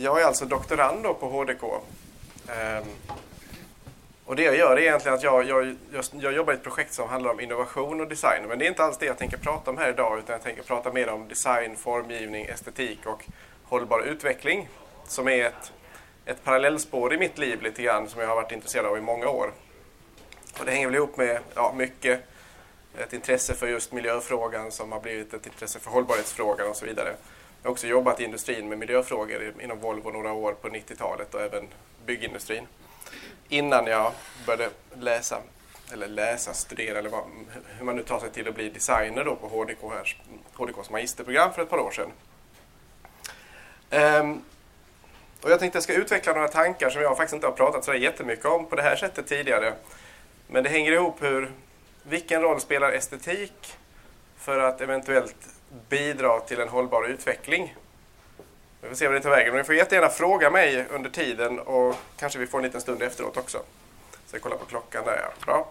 Jag är alltså doktorand då på HDK. Ehm, och det jag gör är egentligen att jag, jag, jag, jag jobbar i ett projekt som handlar om innovation och design. Men det är inte alls det jag tänker prata om här idag utan jag tänker prata mer om design, formgivning, estetik och hållbar utveckling. Som är ett, ett parallellspår i mitt liv lite grann som jag har varit intresserad av i många år. Och det hänger väl ihop med ja, mycket ett intresse för just miljöfrågan som har blivit ett intresse för hållbarhetsfrågan och så vidare. Jag har också jobbat i industrin med miljöfrågor inom Volvo några år på 90-talet och även byggindustrin. Innan jag började läsa, eller läsa, studera eller vad, hur man nu tar sig till att bli designer då på HDK här, HDKs magisterprogram för ett par år sedan. Um, och jag tänkte jag ska utveckla några tankar som jag faktiskt inte har pratat så jättemycket om på det här sättet tidigare. Men det hänger ihop hur, vilken roll spelar estetik för att eventuellt bidra till en hållbar utveckling? Vi får se vad det tar vägen. Men ni får jättegärna fråga mig under tiden och kanske vi får en liten stund efteråt också. Så jag kollar på klockan där ja. Bra.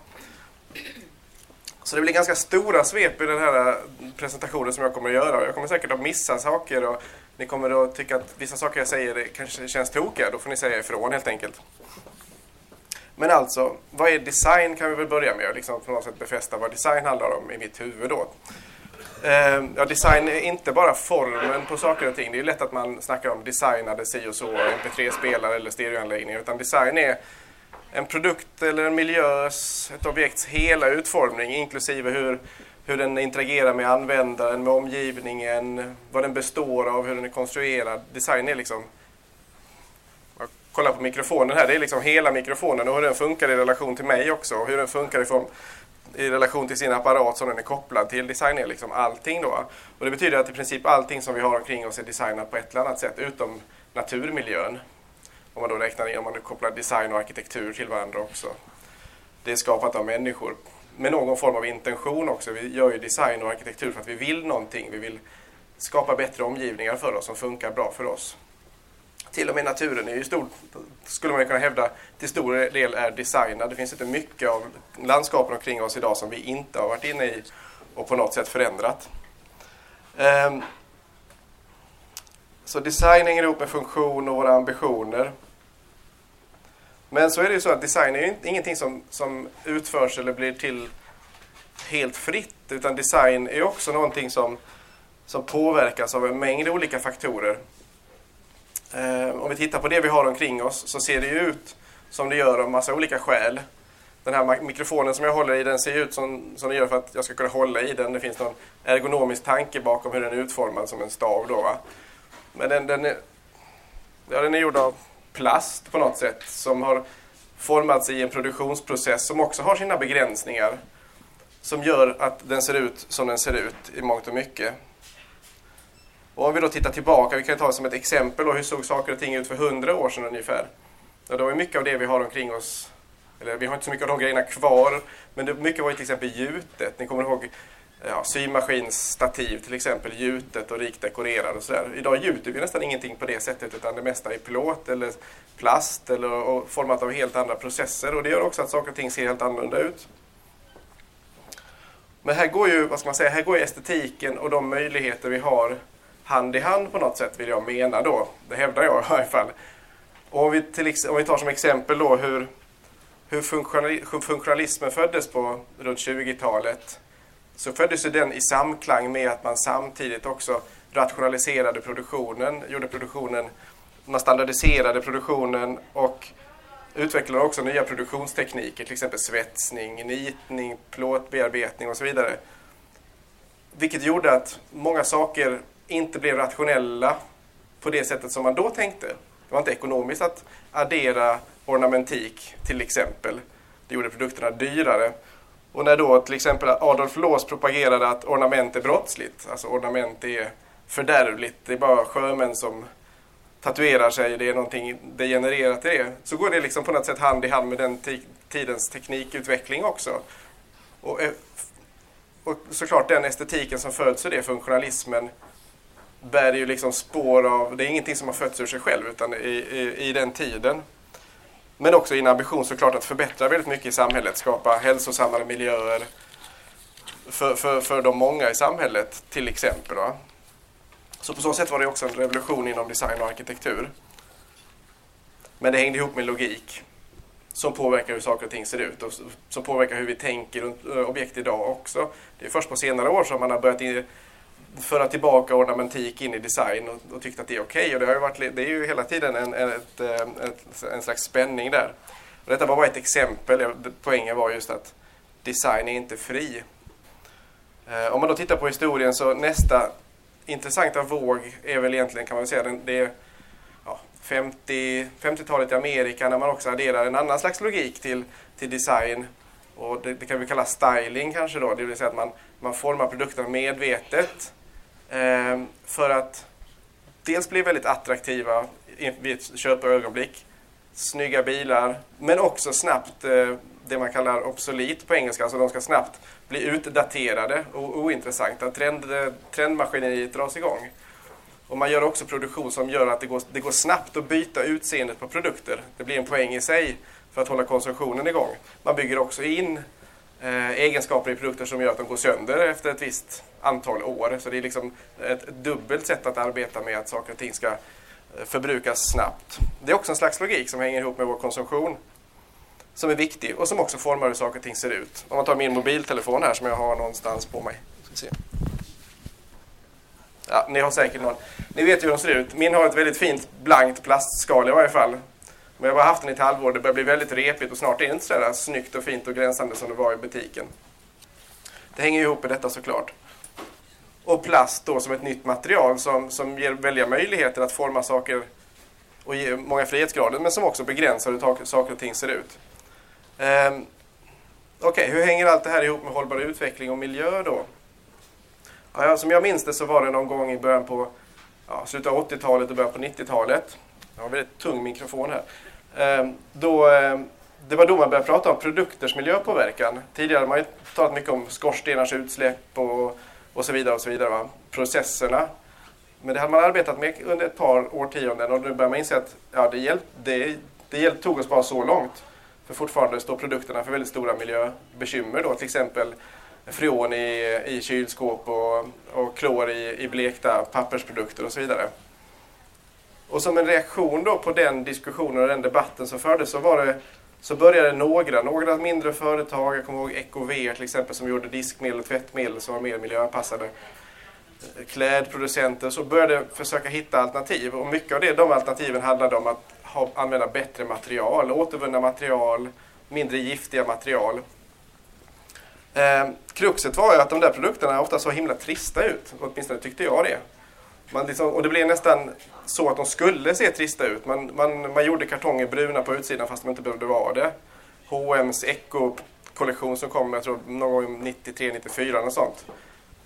Så det blir ganska stora svep i den här presentationen som jag kommer att göra. Jag kommer säkert att missa saker och ni kommer att tycka att vissa saker jag säger kanske känns tokiga. Då får ni säga ifrån helt enkelt. Men alltså, vad är design kan vi väl börja med och liksom på något sätt befästa vad design handlar om i mitt huvud då. Eh, ja, design är inte bara formen på saker och ting. Det är lätt att man snackar om designade si och så, mp3-spelare eller stereoanläggningar. Utan design är en produkt eller en miljös, ett objekts hela utformning inklusive hur, hur den interagerar med användaren, med omgivningen, vad den består av, hur den är konstruerad. Design är liksom kolla på mikrofonen här, det är liksom hela mikrofonen och hur den funkar i relation till mig också. Och hur den funkar i, form, i relation till sin apparat som den är kopplad till. Design är liksom allting då. Och det betyder att i princip allting som vi har omkring oss är designat på ett eller annat sätt utom naturmiljön. Om man då räknar in, om man kopplar design och arkitektur till varandra också. Det är skapat av människor med någon form av intention också. Vi gör ju design och arkitektur för att vi vill någonting. Vi vill skapa bättre omgivningar för oss som funkar bra för oss till och med naturen är ju stor, skulle man kunna hävda, till stor del är designad. Det finns inte mycket av landskapen omkring oss idag som vi inte har varit inne i och på något sätt förändrat. Ehm, så design hänger ihop med funktion och våra ambitioner. Men så är det ju så att design är ju ingenting som, som utförs eller blir till helt fritt. Utan design är också någonting som, som påverkas av en mängd olika faktorer. Eh, om vi tittar på det vi har omkring oss så ser det ju ut som det gör av massa olika skäl. Den här mikrofonen som jag håller i den ser ut som, som den gör för att jag ska kunna hålla i den. Det finns någon ergonomisk tanke bakom hur den är utformad som en stav. Då, va? Men den, den, är, ja, den är gjord av plast på något sätt som har formats i en produktionsprocess som också har sina begränsningar. Som gör att den ser ut som den ser ut i mångt och mycket. Och om vi då tittar tillbaka, vi kan ta som ett exempel då, hur såg saker och ting ut för hundra år sedan ungefär? Ja, då var mycket av det vi har omkring oss, eller vi har inte så mycket av de grejerna kvar, men det, mycket var ju till exempel gjutet. Ni kommer ihåg ja, symaskinsstativ till exempel, gjutet och rikt dekorerad och sådär. Idag gjuter vi nästan ingenting på det sättet utan det mesta är plåt eller plast eller och format av helt andra processer och det gör också att saker och ting ser helt annorlunda ut. Men här går ju, vad ska man säga, här går ju estetiken och de möjligheter vi har hand i hand på något sätt vill jag mena då. Det hävdar jag i varje fall. Och om, vi till, om vi tar som exempel då hur, hur funktionalismen föddes på runt 20-talet så föddes den i samklang med att man samtidigt också rationaliserade produktionen, gjorde produktionen, man standardiserade produktionen och utvecklade också nya produktionstekniker, till exempel svetsning, nitning, plåtbearbetning och så vidare. Vilket gjorde att många saker inte blev rationella på det sättet som man då tänkte. Det var inte ekonomiskt att addera ornamentik till exempel. Det gjorde produkterna dyrare. Och när då till exempel Adolf Loos propagerade att ornament är brottsligt, alltså ornament är fördärvligt, det är bara sjömän som tatuerar sig, det är någonting degenererat i det. Så går det liksom på något sätt hand i hand med den tidens teknikutveckling också. Och, eh, och såklart den estetiken som föds ur det, funktionalismen, bär ju liksom spår av, det är ingenting som har fötts ur sig själv utan i, i, i den tiden. Men också i en ambition såklart att förbättra väldigt mycket i samhället, skapa hälsosammare miljöer för, för, för de många i samhället till exempel. Då. Så på så sätt var det också en revolution inom design och arkitektur. Men det hängde ihop med logik som påverkar hur saker och ting ser ut och som påverkar hur vi tänker runt eh, objekt idag också. Det är först på senare år som man har börjat föra tillbaka ornamentik in i design och, och tyckt att det är okej. Okay. Och det, har ju varit, det är ju hela tiden en, ett, eh, ett, en slags spänning där. Och detta var bara ett exempel. Poängen var just att design är inte fri. Eh, om man då tittar på historien så nästa intressanta våg är väl egentligen kan man säga det är ja, 50, 50-talet i Amerika när man också adderar en annan slags logik till, till design. Och det, det, kan vi kalla styling kanske då, det vill säga att man, man formar produkterna medvetet Ehm, för att dels bli väldigt attraktiva vid ett köpögonblick, snygga bilar, men också snabbt eh, det man kallar obsolit på engelska, alltså de ska snabbt bli utdaterade och ointressanta. Trend, eh, trendmaskineriet dras igång. Och man gör också produktion som gör att det går, det går snabbt att byta utseendet på produkter. Det blir en poäng i sig för att hålla konsumtionen igång. Man bygger också in Eh, egenskaper i produkter som gör att de går sönder efter ett visst antal år. Så det är liksom ett dubbelt sätt att arbeta med att saker och ting ska eh, förbrukas snabbt. Det är också en slags logik som hänger ihop med vår konsumtion som är viktig och som också formar hur saker och ting ser ut. Om man tar min mobiltelefon här som jag har någonstans på mig. Ska se. Ja, ni har säkert någon. Ni vet hur de ser ut. Min har ett väldigt fint blankt plastskal i varje fall. Men jag har bara haft den i ett halvår. Det börjar bli väldigt repigt och snart är det inte sådär snyggt och fint och gränsande som det var i butiken. Det hänger ihop med detta såklart. Och plast då som ett nytt material som, som ger väldiga möjligheter att forma saker och ge många frihetsgrader men som också begränsar hur saker och ting ser ut. Ehm, Okej, okay, hur hänger allt det här ihop med hållbar utveckling och miljö då? Ja, som jag minns det så var det någon gång i början på ja, slutet av 80-talet och början på 90-talet. Jag har en väldigt tung mikrofon här. Ehm, då, ehm, det var då man började prata om produkters miljöpåverkan. Tidigare hade man ju talat mycket om skorstenars utsläpp och, och så vidare. och så vidare. Va? Processerna. Men det hade man arbetat med under ett par årtionden och nu börjar man inse att ja, det, hjälpt, det, det hjälpt, tog oss bara så långt. För fortfarande står produkterna för väldigt stora miljöbekymmer då, till exempel freon i, i kylskåp och, och klor i, i blekta pappersprodukter och så vidare. Och som en reaktion då på den diskussionen och den debatten som fördes så var det så började några, några mindre företag, jag kommer ihåg EcoVer till exempel som gjorde diskmedel och tvättmedel som var mer miljöanpassade. Eh, klädproducenter så började försöka hitta alternativ och mycket av det, de alternativen handlade om att ha, använda bättre material, återvunna material, mindre giftiga material. Eh, kruxet var ju att de där produkterna ofta såg himla trista ut, åtminstone tyckte jag det. Man liksom, och det blev nästan så att de skulle se trista ut. Man, man, man gjorde kartonger bruna på utsidan fast de inte behövde vara det. H&M's Echo-kollektion som kom jag tror, någon gång 93-94 och sånt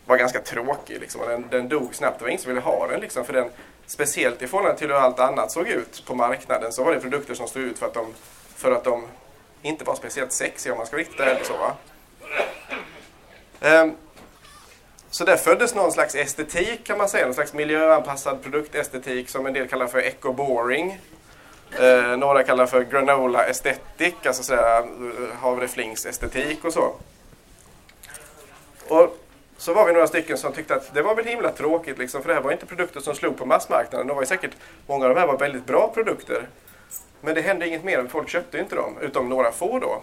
var ganska tråkig. Liksom. Den, den dog snabbt. Det var ingen som ville ha den. Liksom, för den, speciellt i förhållande till hur allt annat såg ut på marknaden så var det produkter som stod ut för att de, för att de inte var speciellt sexiga om man ska vara riktigt ärlig. Så, va? Um, så där föddes någon slags estetik kan man säga, någon slags miljöanpassad produktestetik som en del kallar för eco-boring. Eh, några kallar för granola estetik, alltså sådär eh, havreflingsestetik och så. Och så var vi några stycken som tyckte att det var väl himla tråkigt liksom, för det här var inte produkter som slog på massmarknaden. Det var säkert, många av de här var väldigt bra produkter. Men det hände inget mer, folk köpte inte dem, utom några få då.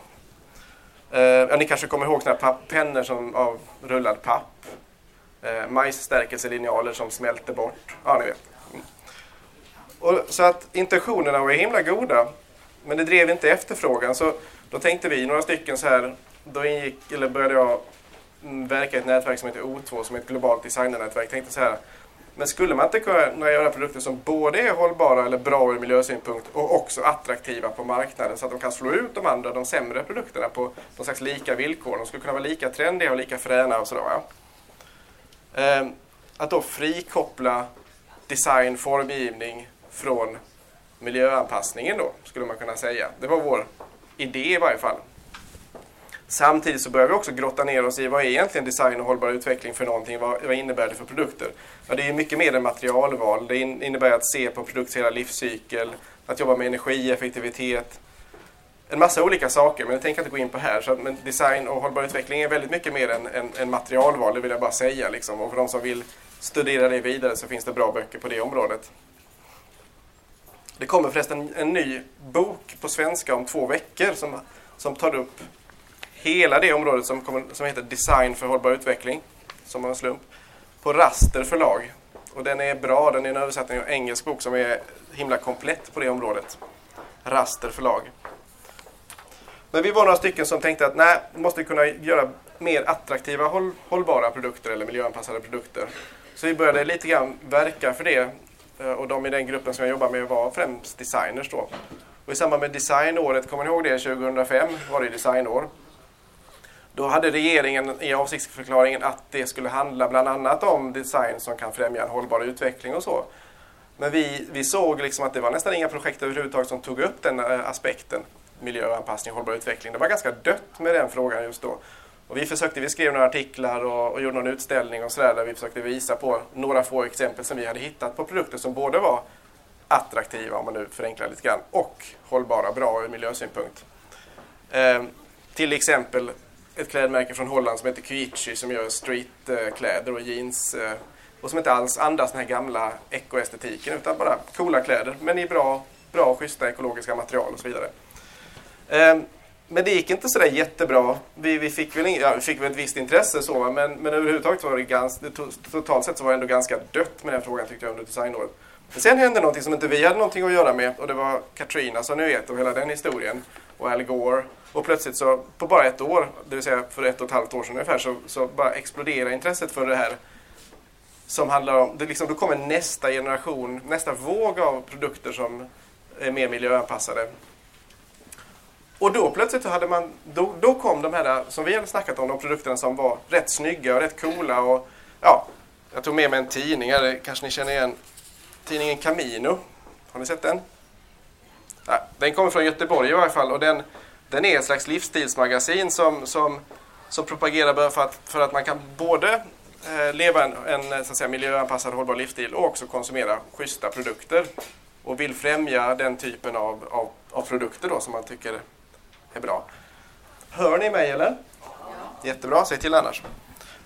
Eh, ja, ni kanske kommer ihåg såna här pennor som, av rullad papp. Eh, majsstärkelselinjaler som smälter bort. Ja, ni vet. Mm. Och, så att intentionerna var himla goda, men det drev inte efterfrågan. Så då tänkte vi, några stycken så här, då ingick, eller började jag mm, verka i ett nätverk som heter O2 som är ett globalt designernätverk. Tänkte så här, men skulle man inte kunna göra produkter som både är hållbara eller bra ur miljösynpunkt och också attraktiva på marknaden så att de kan slå ut de andra, de sämre produkterna på någon slags lika villkor. De skulle kunna vara lika trendiga och lika fräna och sådär. Ehm, att då frikoppla design, formgivning från miljöanpassningen då, skulle man kunna säga. Det var vår idé i varje fall. Samtidigt så börjar vi också grotta ner oss i vad är egentligen design och hållbar utveckling för någonting? Vad, vad innebär det för produkter? Ja, det är mycket mer än materialval. Det innebär att se på produkts hela livscykel, att jobba med energieffektivitet, en massa olika saker, men det tänker jag inte gå in på här. Så, men design och hållbar utveckling är väldigt mycket mer än, än, än materialval, det vill jag bara säga. Liksom. Och för de som vill studera det vidare så finns det bra böcker på det området. Det kommer förresten en ny bok på svenska om två veckor som, som tar upp hela det området som, kommer, som heter Design för hållbar utveckling, som av en slump, på Raster förlag. Och den är bra, den är en översättning av en engelsk bok som är himla komplett på det området. Raster förlag. Men vi var några stycken som tänkte att nej, vi måste kunna göra mer attraktiva håll, hållbara produkter eller miljöanpassade produkter. Så vi började lite grann verka för det. Eh, och de i den gruppen som jag jobbar med var främst designers då. Och i samband med designåret, kommer ni ihåg det? 2005 var det designår. Då hade regeringen i avsiktsförklaringen att det skulle handla bland annat om design som kan främja en hållbar utveckling och så. Men vi, vi såg liksom att det var nästan inga projekt överhuvudtaget som tog upp den eh, aspekten, miljöanpassning och hållbar utveckling. Det var ganska dött med den frågan just då. Och vi försökte, vi skrev några artiklar och, och gjorde någon utställning och sådär där vi försökte visa på några få exempel som vi hade hittat på produkter som både var attraktiva, om man nu förenklar lite grann, och hållbara, bra ur miljösynpunkt. Eh, till exempel ett klädmärke från Holland som heter Kyichi som gör streetkläder och jeans eh, och som inte alls andas den här gamla ekoestetiken utan bara coola kläder men i bra, bra schyssta ekologiska material och så vidare. Ehm, men det gick inte sådär jättebra. Vi, vi, fick väl, ja, vi fick väl ett visst intresse så, men, men överhuvudtaget var det ganska, totalt sett så var det ändå ganska dött med den frågan tyckte jag under designåret. Men sen hände någonting som inte vi hade någonting att göra med och det var Katrina som ni vet och hela den historien och Al Gore. Och plötsligt så på bara ett år, det vill säga för ett och ett halvt år sedan ungefär, så, så bara exploderade intresset för det här som handlar om, det liksom, då kommer nästa generation, nästa våg av produkter som är mer miljöanpassade. Och då plötsligt hade man, då, då kom de här som vi hade snackat om, de produkterna som var rätt snygga och rätt coola och ja, jag tog med mig en tidning här, kanske ni känner igen tidningen Camino. Har ni sett den? Ja, den kommer från Göteborg i varje fall och den, den är ett slags livsstilsmagasin som, som, som propagerar för att, för att man kan både eh, leva en, en så att säga, miljöanpassad hållbar livsstil och också konsumera schyssta produkter. Och vill främja den typen av, av, av produkter då som man tycker är bra. Hör ni mig eller? Ja. Jättebra, säg till annars.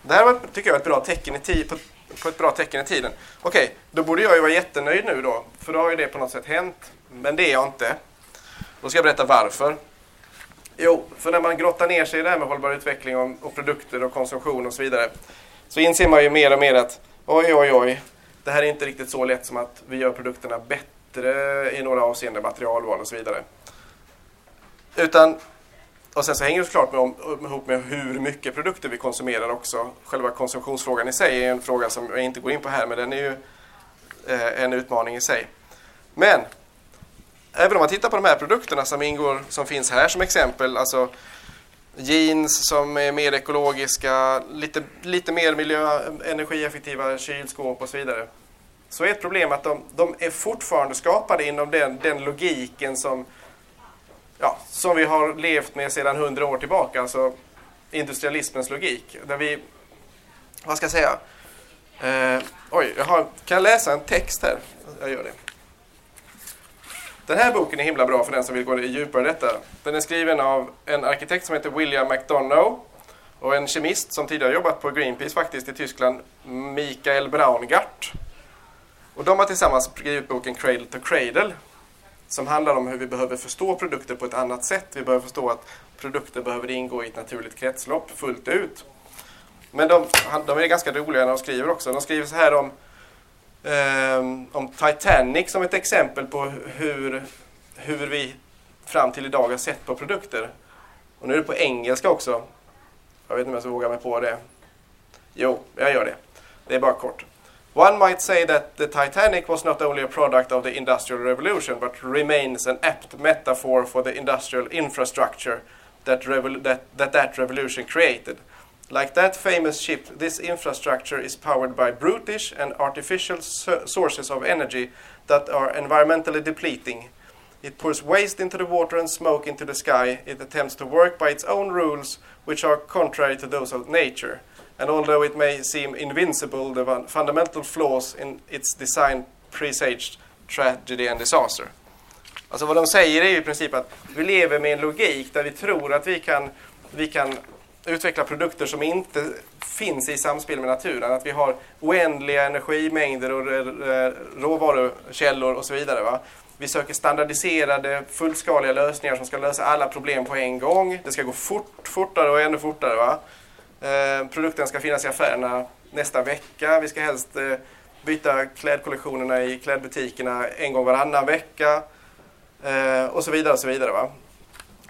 Det här var, tycker jag är ett bra tecken i tid, på, på ett bra tecken i tiden. Okej, okay, då borde jag ju vara jättenöjd nu då, för då har ju det på något sätt hänt. Men det är jag inte. Då ska jag berätta varför. Jo, för när man grottar ner sig i det här med hållbar utveckling och, och produkter och konsumtion och så vidare så inser man ju mer och mer att oj, oj, oj, det här är inte riktigt så lätt som att vi gör produkterna bättre i några avseenden, materialval och så vidare. Utan, och sen så hänger det såklart med om, ihop med hur mycket produkter vi konsumerar också. Själva konsumtionsfrågan i sig är en fråga som jag inte går in på här, men den är ju eh, en utmaning i sig. Men även om man tittar på de här produkterna som ingår, som finns här som exempel, alltså jeans som är mer ekologiska, lite, lite mer miljö, energieffektiva kylskåp och så vidare. Så är ett problem att de, de är fortfarande skapade inom den, den logiken som ja, som vi har levt med sedan hundra år tillbaka, alltså industrialismens logik. Där vi, vad ska jag säga? Eh, oj, jag har, kan jag läsa en text här? Jag gör det. Den här boken är himla bra för den som vill gå djupare i detta. Den är skriven av en arkitekt som heter William McDonough och en kemist som tidigare jobbat på Greenpeace faktiskt i Tyskland, Mikael Braungart. Och de har tillsammans skrivit boken Cradle to Cradle som handlar om hur vi behöver förstå produkter på ett annat sätt. Vi behöver förstå att produkter behöver ingå i ett naturligt kretslopp fullt ut. Men de, de är ganska roliga när de skriver också. De skriver så här om, eh, om Titanic som ett exempel på hur, hur vi fram till idag har sett på produkter. Och nu är det på engelska också. Jag vet inte om jag ska våga mig på det. Jo, jag gör det. Det är bara kort. One might say that the Titanic was not only a product of the Industrial Revolution, but remains an apt metaphor for the industrial infrastructure that, that, that, that revolution created. Like that famous ship, this infrastructure is powered by brutish and artificial so sources of energy that are environmentally depleting. It pours waste into the water and smoke into the sky. It attempts to work by its own rules, which are contrary to those of nature. And although it may seem invincible, the fundamental flaws in its design presaged tragedy and disaster. Alltså vad de säger är ju i princip att vi lever med en logik där vi tror att vi kan, vi kan utveckla produkter som inte finns i samspel med naturen. Att vi har oändliga energimängder och råvarukällor och så vidare. Va? Vi söker standardiserade, fullskaliga lösningar som ska lösa alla problem på en gång. Det ska gå fort, fortare och ännu fortare. Va? Eh, produkten ska finnas i affärerna nästa vecka. Vi ska helst eh, byta klädkollektionerna i klädbutikerna en gång varannan vecka. Eh, och så vidare. och så vidare va?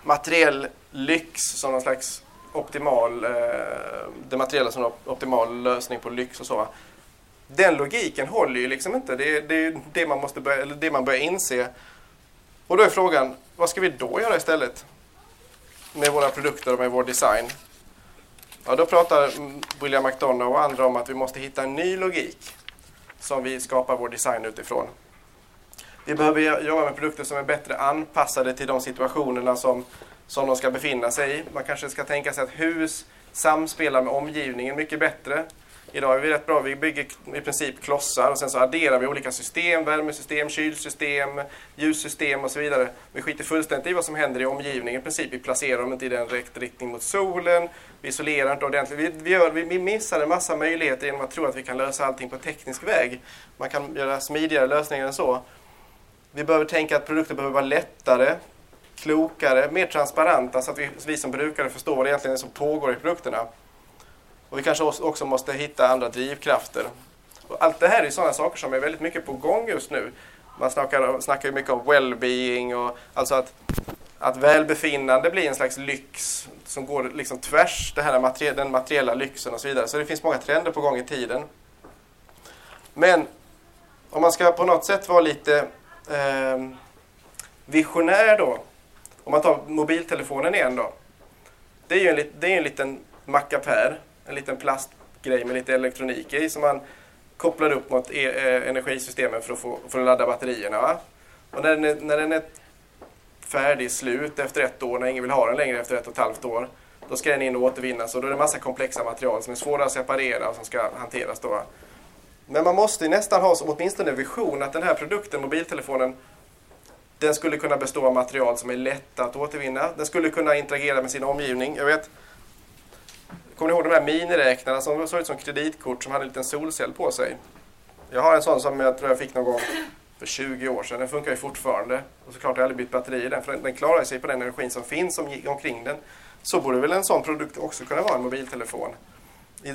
Materiell lyx som någon slags optimal, eh, det materiella som en optimal lösning på lyx och så. Va? Den logiken håller ju liksom inte. Det är det, är det man måste börja, eller det man börjar inse. Och då är frågan, vad ska vi då göra istället? Med våra produkter och med vår design. Ja, då pratar William McDonough och andra om att vi måste hitta en ny logik som vi skapar vår design utifrån. Vi behöver jobba med produkter som är bättre anpassade till de situationerna som, som de ska befinna sig i. Man kanske ska tänka sig att hus samspelar med omgivningen mycket bättre. Idag är vi rätt bra, vi bygger i princip klossar och sen så adderar vi olika system, värmesystem, kylsystem, ljussystem och så vidare. Vi skiter fullständigt i vad som händer i omgivningen i princip. Vi placerar dem inte i den rätt riktning mot solen, vi isolerar inte ordentligt. Vi, vi, gör, vi missar en massa möjligheter genom att tro att vi kan lösa allting på teknisk väg. Man kan göra smidigare lösningar än så. Vi behöver tänka att produkter behöver vara lättare, klokare, mer transparenta så att vi, vi som brukare förstår vad det egentligen är som pågår i produkterna. Och vi kanske också måste hitta andra drivkrafter. Och allt det här är sådana saker som är väldigt mycket på gång just nu. Man snackar, snackar mycket om well-being och alltså att, att välbefinnande blir en slags lyx som går liksom tvärs det här materi den materiella lyxen och så vidare. Så det finns många trender på gång i tiden. Men om man ska på något sätt vara lite eh, visionär då. Om man tar mobiltelefonen igen då. Det är ju en, det är en liten mackapär en liten plastgrej med lite elektronik i som man kopplar upp mot e eh, energisystemen för att, få, för att ladda batterierna. Va? Och när den, är, när den är färdig, slut efter ett år, när ingen vill ha den längre efter ett och ett halvt år, då ska den in och återvinnas och då är det en massa komplexa material som är svåra att separera och som ska hanteras. Då. Men man måste nästan ha som åtminstone en vision att den här produkten, mobiltelefonen, den skulle kunna bestå av material som är lätta att återvinna. Den skulle kunna interagera med sin omgivning. Jag vet, Kommer ni ihåg de här miniräknarna som såg ut som kreditkort som hade en liten solcell på sig? Jag har en sån som jag tror jag fick någon gång för 20 år sedan. Den funkar ju fortfarande. Och såklart har jag aldrig bytt batteri i den för den klarar sig på den energin som finns omkring den. Så borde väl en sån produkt också kunna vara en mobiltelefon.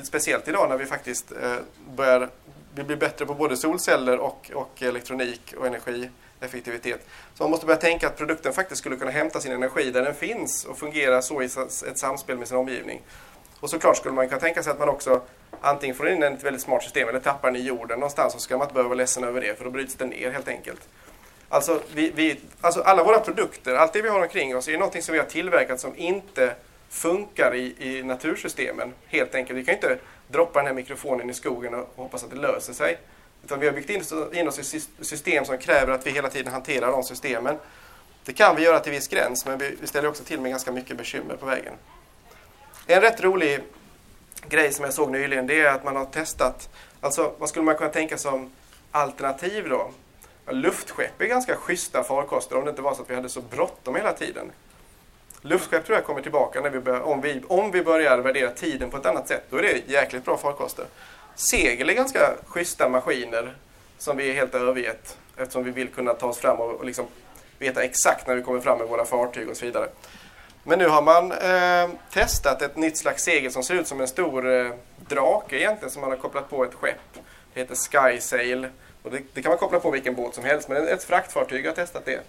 Speciellt idag när vi faktiskt eh, börjar vi blir bättre på både solceller och, och elektronik och energieffektivitet. Så man måste börja tänka att produkten faktiskt skulle kunna hämta sin energi där den finns och fungera så i ett samspel med sin omgivning. Och såklart skulle man kunna tänka sig att man också antingen får in ett väldigt smart system eller tappar den i jorden någonstans och så ska man inte behöva vara ledsen över det för då bryts den ner helt enkelt. Alltså, vi, vi, alltså alla våra produkter, allt det vi har omkring oss är någonting som vi har tillverkat som inte funkar i, i natursystemen helt enkelt. Vi kan inte droppa den här mikrofonen i skogen och hoppas att det löser sig. Utan vi har byggt in, in oss i system som kräver att vi hela tiden hanterar de systemen. Det kan vi göra till viss gräns men vi ställer också till med ganska mycket bekymmer på vägen. En rätt rolig grej som jag såg nyligen det är att man har testat, alltså vad skulle man kunna tänka som alternativ då? Luftskepp är ganska schyssta farkoster om det inte var så att vi hade så bråttom hela tiden. Luftskepp tror jag kommer tillbaka när vi börjar, om, vi, om vi börjar värdera tiden på ett annat sätt. Då är det jäkligt bra farkoster. Segel är ganska schyssta maskiner som vi helt har övergett eftersom vi vill kunna ta oss fram och, och liksom veta exakt när vi kommer fram med våra fartyg och så vidare. Men nu har man eh, testat ett nytt slags segel som ser ut som en stor eh, drake egentligen som man har kopplat på ett skepp. Det heter Skysail. Och det, det, kan man koppla på vilken båt som helst men ett fraktfartyg har testat det.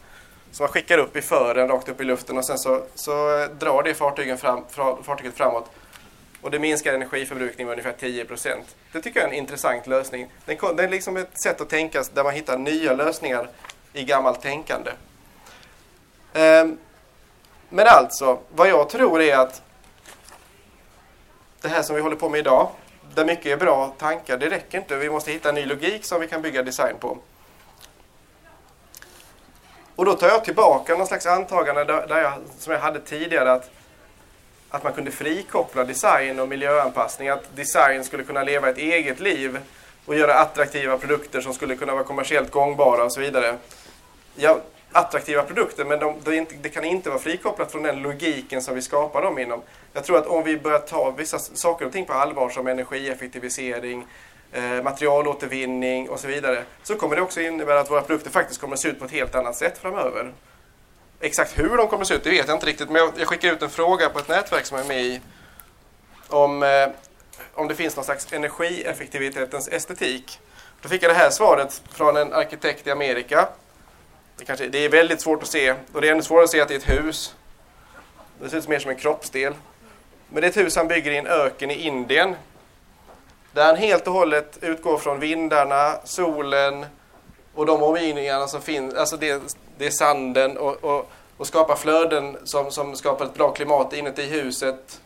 Så man skickar upp i fören rakt upp i luften och sen så, så eh, drar det fartygen fram, fartyget framåt. Och det minskar energiförbrukningen med ungefär 10% Det tycker jag är en intressant lösning. Det är liksom ett sätt att tänka där man hittar nya lösningar i gammalt tänkande. Um, men alltså, vad jag tror är att det här som vi håller på med idag, där mycket är bra tankar, det räcker inte. Vi måste hitta en ny logik som vi kan bygga design på. Och då tar jag tillbaka någon slags antagande där jag, som jag hade tidigare att, att man kunde frikoppla design och miljöanpassning. Att design skulle kunna leva ett eget liv och göra attraktiva produkter som skulle kunna vara kommersiellt gångbara och så vidare. Jag attraktiva produkter men de, det, det, kan inte vara frikopplat från den logiken som vi skapar dem inom. Jag tror att om vi börjar ta vissa saker och ting på allvar som energieffektivisering, eh, materialåtervinning och så vidare så kommer det också innebära att våra produkter faktiskt kommer att se ut på ett helt annat sätt framöver. Exakt hur de kommer att se ut det vet jag inte riktigt men jag, jag skickar ut en fråga på ett nätverk som jag är med i om, eh, om det finns någon slags energieffektivitetens estetik. Då fick jag det här svaret från en arkitekt i Amerika. Det, kanske, det är väldigt svårt att se och det är ännu svårare att se att det är ett hus. Det ser ut mer som en kroppsdel. Men det är ett hus han bygger i en öken i Indien. Där han helt och hållet utgår från vindarna, solen och de omgivningarna som finns. Alltså det, det är sanden och, och, och skapar flöden som, som skapar ett bra klimat inuti huset.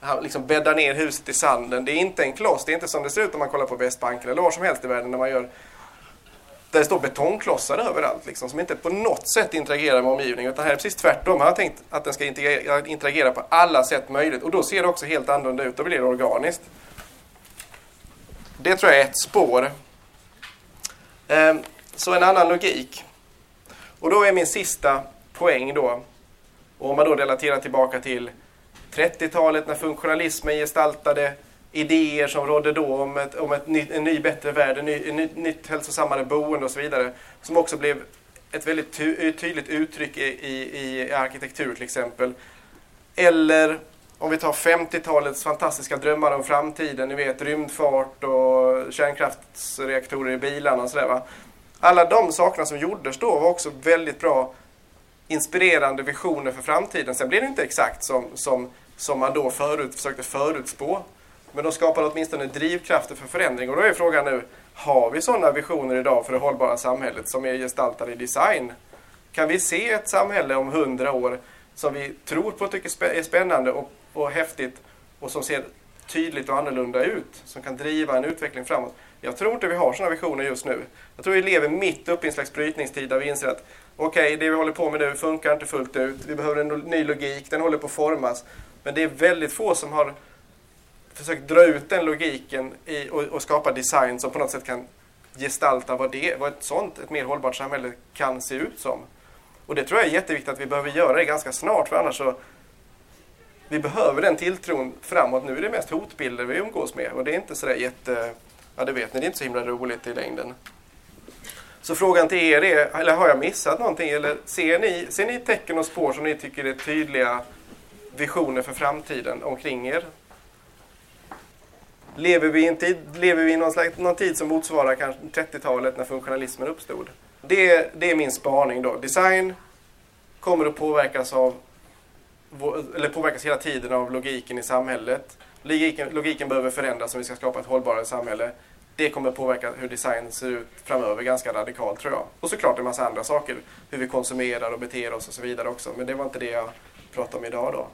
Han liksom bäddar ner huset i sanden. Det är inte en kloss. Det är inte som det ser ut om man kollar på Västbanken eller var som helst i världen när man gör där det står betongklossar överallt liksom, som inte på något sätt interagerar med omgivningen. Utan här är precis tvärtom. Han har tänkt att den ska interagera, interagera på alla sätt möjligt. Och då ser det också helt annorlunda ut. Då blir det organiskt. Det tror jag är ett spår. Ehm, så en annan logik. Och då är min sista poäng då. Och om man då relaterar tillbaka till 30-talet när funktionalismen gestaltade idéer som rådde då om, ett, om ett ny, en ny bättre värld, ett ny, ny, nytt hälsosammare boende och så vidare. Som också blev ett väldigt ty, tydligt uttryck i, i, i arkitektur till exempel. Eller om vi tar 50-talets fantastiska drömmar om framtiden, ni vet rymdfart och kärnkraftsreaktorer i bilarna och sådär. Alla de sakerna som gjordes då var också väldigt bra inspirerande visioner för framtiden. Sen blev det inte exakt som, som, som man då förut, försökte förutspå. Men de skapade åtminstone drivkrafter för förändring. Och då är frågan nu, har vi sådana visioner idag för det hållbara samhället som är gestaltade i design? Kan vi se ett samhälle om hundra år som vi tror på tycker är spännande och, och häftigt och som ser tydligt och annorlunda ut, som kan driva en utveckling framåt? Jag tror inte vi har sådana visioner just nu. Jag tror vi lever mitt uppe i en slags brytningstid där vi inser att okej, okay, det vi håller på med nu funkar inte fullt ut. Vi behöver en ny logik, den håller på att formas. Men det är väldigt få som har försökt dra ut den logiken i, och, och, skapa design som på något sätt kan gestalta vad, det, vad ett sånt, ett mer hållbart samhälle kan se ut som. Och det tror jag är jätteviktigt att vi behöver göra det ganska snart för annars så vi behöver den tilltron framåt. Nu är det mest hotbilder vi umgås med och det är inte sådär jätte... Ja, det vet ni, det är inte så himla roligt i längden. Så frågan till er är, eller har jag missat någonting? Eller ser ni, ser ni tecken och spår som ni tycker är tydliga visioner för framtiden omkring er? Lever vi i en tid, lever vi i någon, slags, någon tid som motsvarar kanske 30-talet när funktionalismen uppstod? Det, det är min spaning då. Design kommer att påverkas av eller påverkas hela tiden av logiken i samhället. Logiken, logiken behöver förändras om vi ska skapa ett hållbarare samhälle. Det kommer påverka hur design ser ut framöver ganska radikalt tror jag. Och såklart en massa andra saker. Hur vi konsumerar och beter oss och så vidare också. Men det var inte det jag pratade om idag då.